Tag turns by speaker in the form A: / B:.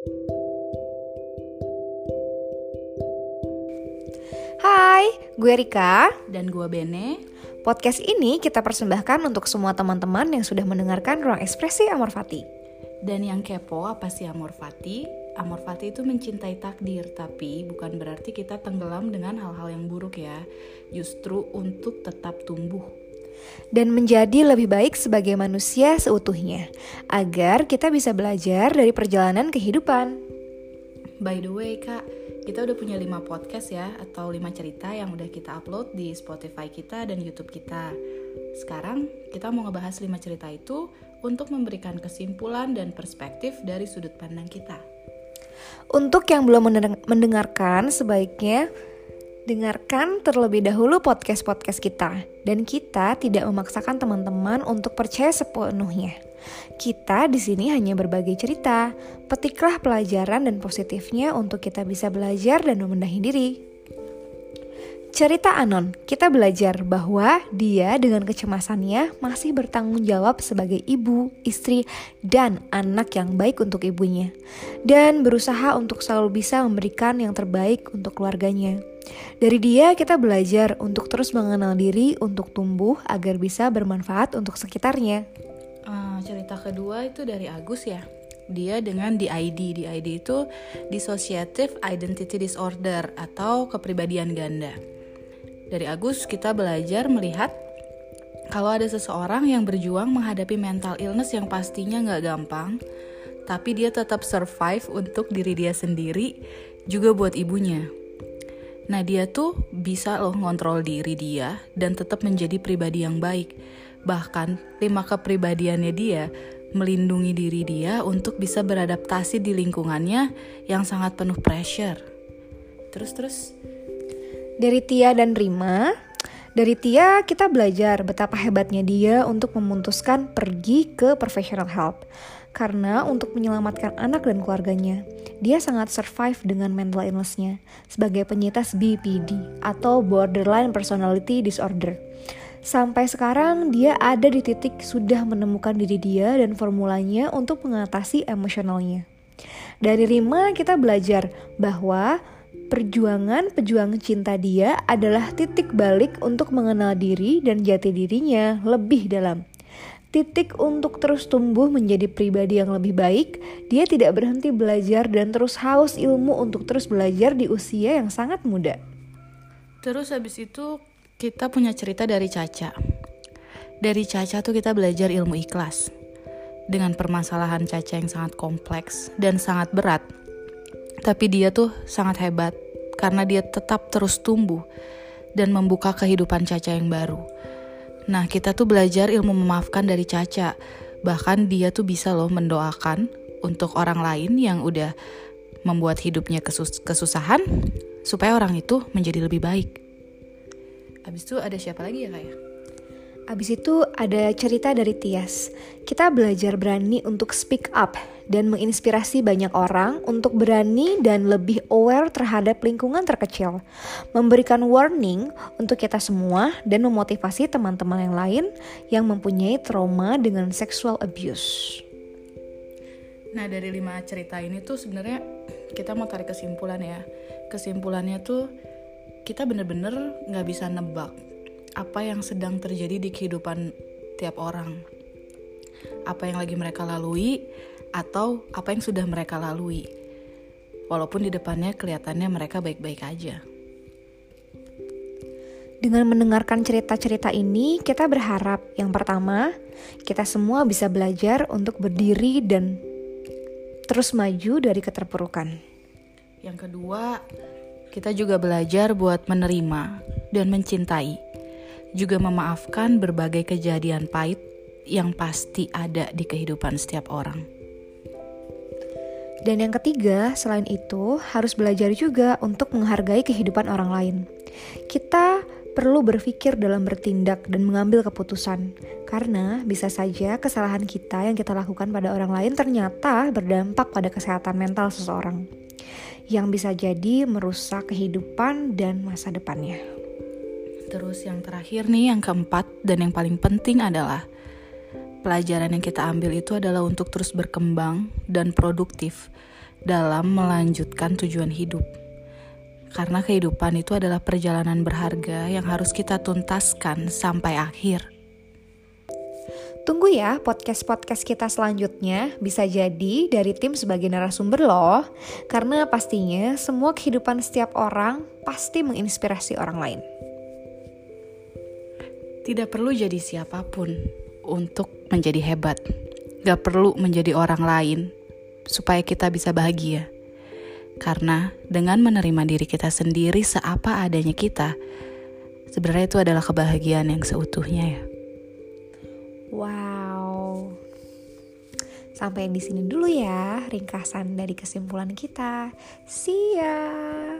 A: Hai, gue Rika.
B: Dan gue Bene.
A: Podcast ini kita persembahkan untuk semua teman-teman yang sudah mendengarkan ruang ekspresi Amor Fati.
B: Dan yang kepo apa sih Amor Fati? Amor Fati itu mencintai takdir, tapi bukan berarti kita tenggelam dengan hal-hal yang buruk ya. Justru untuk tetap tumbuh.
A: Dan menjadi lebih baik sebagai manusia seutuhnya, agar kita bisa belajar dari perjalanan kehidupan.
B: By the way, Kak, kita udah punya 5 podcast ya atau 5 cerita yang udah kita upload di Spotify kita dan YouTube kita. Sekarang kita mau ngebahas 5 cerita itu untuk memberikan kesimpulan dan perspektif dari sudut pandang kita.
A: Untuk yang belum mendengarkan, sebaiknya dengarkan terlebih dahulu podcast-podcast kita. Dan kita tidak memaksakan teman-teman untuk percaya sepenuhnya. Kita di sini hanya berbagi cerita, petiklah pelajaran dan positifnya untuk kita bisa belajar dan membenahi diri. Cerita Anon, kita belajar bahwa dia dengan kecemasannya masih bertanggung jawab sebagai ibu, istri, dan anak yang baik untuk ibunya. Dan berusaha untuk selalu bisa memberikan yang terbaik untuk keluarganya. Dari dia kita belajar untuk terus mengenal diri untuk tumbuh agar bisa bermanfaat untuk sekitarnya.
B: Uh, cerita kedua itu dari Agus ya. Dia dengan DID. DID itu Dissociative Identity Disorder atau kepribadian ganda. Dari Agus kita belajar melihat kalau ada seseorang yang berjuang menghadapi mental illness yang pastinya nggak gampang, tapi dia tetap survive untuk diri dia sendiri, juga buat ibunya. Nah dia tuh bisa loh ngontrol diri dia dan tetap menjadi pribadi yang baik Bahkan, lima kepribadiannya dia melindungi diri dia untuk bisa beradaptasi di lingkungannya yang sangat penuh pressure. Terus terus
A: dari Tia dan Rima, dari Tia kita belajar betapa hebatnya dia untuk memutuskan pergi ke professional help. Karena untuk menyelamatkan anak dan keluarganya, dia sangat survive dengan mental illness-nya sebagai penyintas BPD atau Borderline Personality Disorder. Sampai sekarang dia ada di titik sudah menemukan diri dia dan formulanya untuk mengatasi emosionalnya. Dari Rima kita belajar bahwa perjuangan pejuang cinta dia adalah titik balik untuk mengenal diri dan jati dirinya lebih dalam. Titik untuk terus tumbuh menjadi pribadi yang lebih baik, dia tidak berhenti belajar dan terus haus ilmu untuk terus belajar di usia yang sangat muda.
B: Terus habis itu kita punya cerita dari Caca. Dari Caca tuh kita belajar ilmu ikhlas. Dengan permasalahan Caca yang sangat kompleks dan sangat berat. Tapi dia tuh sangat hebat karena dia tetap terus tumbuh dan membuka kehidupan Caca yang baru. Nah, kita tuh belajar ilmu memaafkan dari Caca. Bahkan dia tuh bisa loh mendoakan untuk orang lain yang udah membuat hidupnya kesus kesusahan supaya orang itu menjadi lebih baik. Abis itu ada siapa lagi ya kak ya?
A: Abis itu ada cerita dari Tias. Kita belajar berani untuk speak up dan menginspirasi banyak orang untuk berani dan lebih aware terhadap lingkungan terkecil. Memberikan warning untuk kita semua dan memotivasi teman-teman yang lain yang mempunyai trauma dengan sexual abuse.
B: Nah dari lima cerita ini tuh sebenarnya kita mau tarik kesimpulan ya. Kesimpulannya tuh kita bener-bener nggak bisa nebak apa yang sedang terjadi di kehidupan tiap orang? Apa yang lagi mereka lalui atau apa yang sudah mereka lalui? Walaupun di depannya kelihatannya mereka baik-baik aja.
A: Dengan mendengarkan cerita-cerita ini, kita berharap yang pertama, kita semua bisa belajar untuk berdiri dan terus maju dari keterpurukan.
B: Yang kedua, kita juga belajar buat menerima dan mencintai, juga memaafkan berbagai kejadian pahit yang pasti ada di kehidupan setiap orang.
A: Dan yang ketiga, selain itu, harus belajar juga untuk menghargai kehidupan orang lain. Kita perlu berpikir dalam bertindak dan mengambil keputusan, karena bisa saja kesalahan kita yang kita lakukan pada orang lain ternyata berdampak pada kesehatan mental seseorang yang bisa jadi merusak kehidupan dan masa depannya.
B: Terus yang terakhir nih, yang keempat dan yang paling penting adalah pelajaran yang kita ambil itu adalah untuk terus berkembang dan produktif dalam melanjutkan tujuan hidup. Karena kehidupan itu adalah perjalanan berharga yang harus kita tuntaskan sampai akhir.
A: Tunggu ya podcast-podcast kita selanjutnya bisa jadi dari tim sebagai narasumber loh. Karena pastinya semua kehidupan setiap orang pasti menginspirasi orang lain.
B: Tidak perlu jadi siapa pun untuk menjadi hebat. Gak perlu menjadi orang lain supaya kita bisa bahagia. Karena dengan menerima diri kita sendiri seapa adanya kita, sebenarnya itu adalah kebahagiaan yang seutuhnya ya.
A: Wow. Sampai di sini dulu ya ringkasan dari kesimpulan kita. See ya.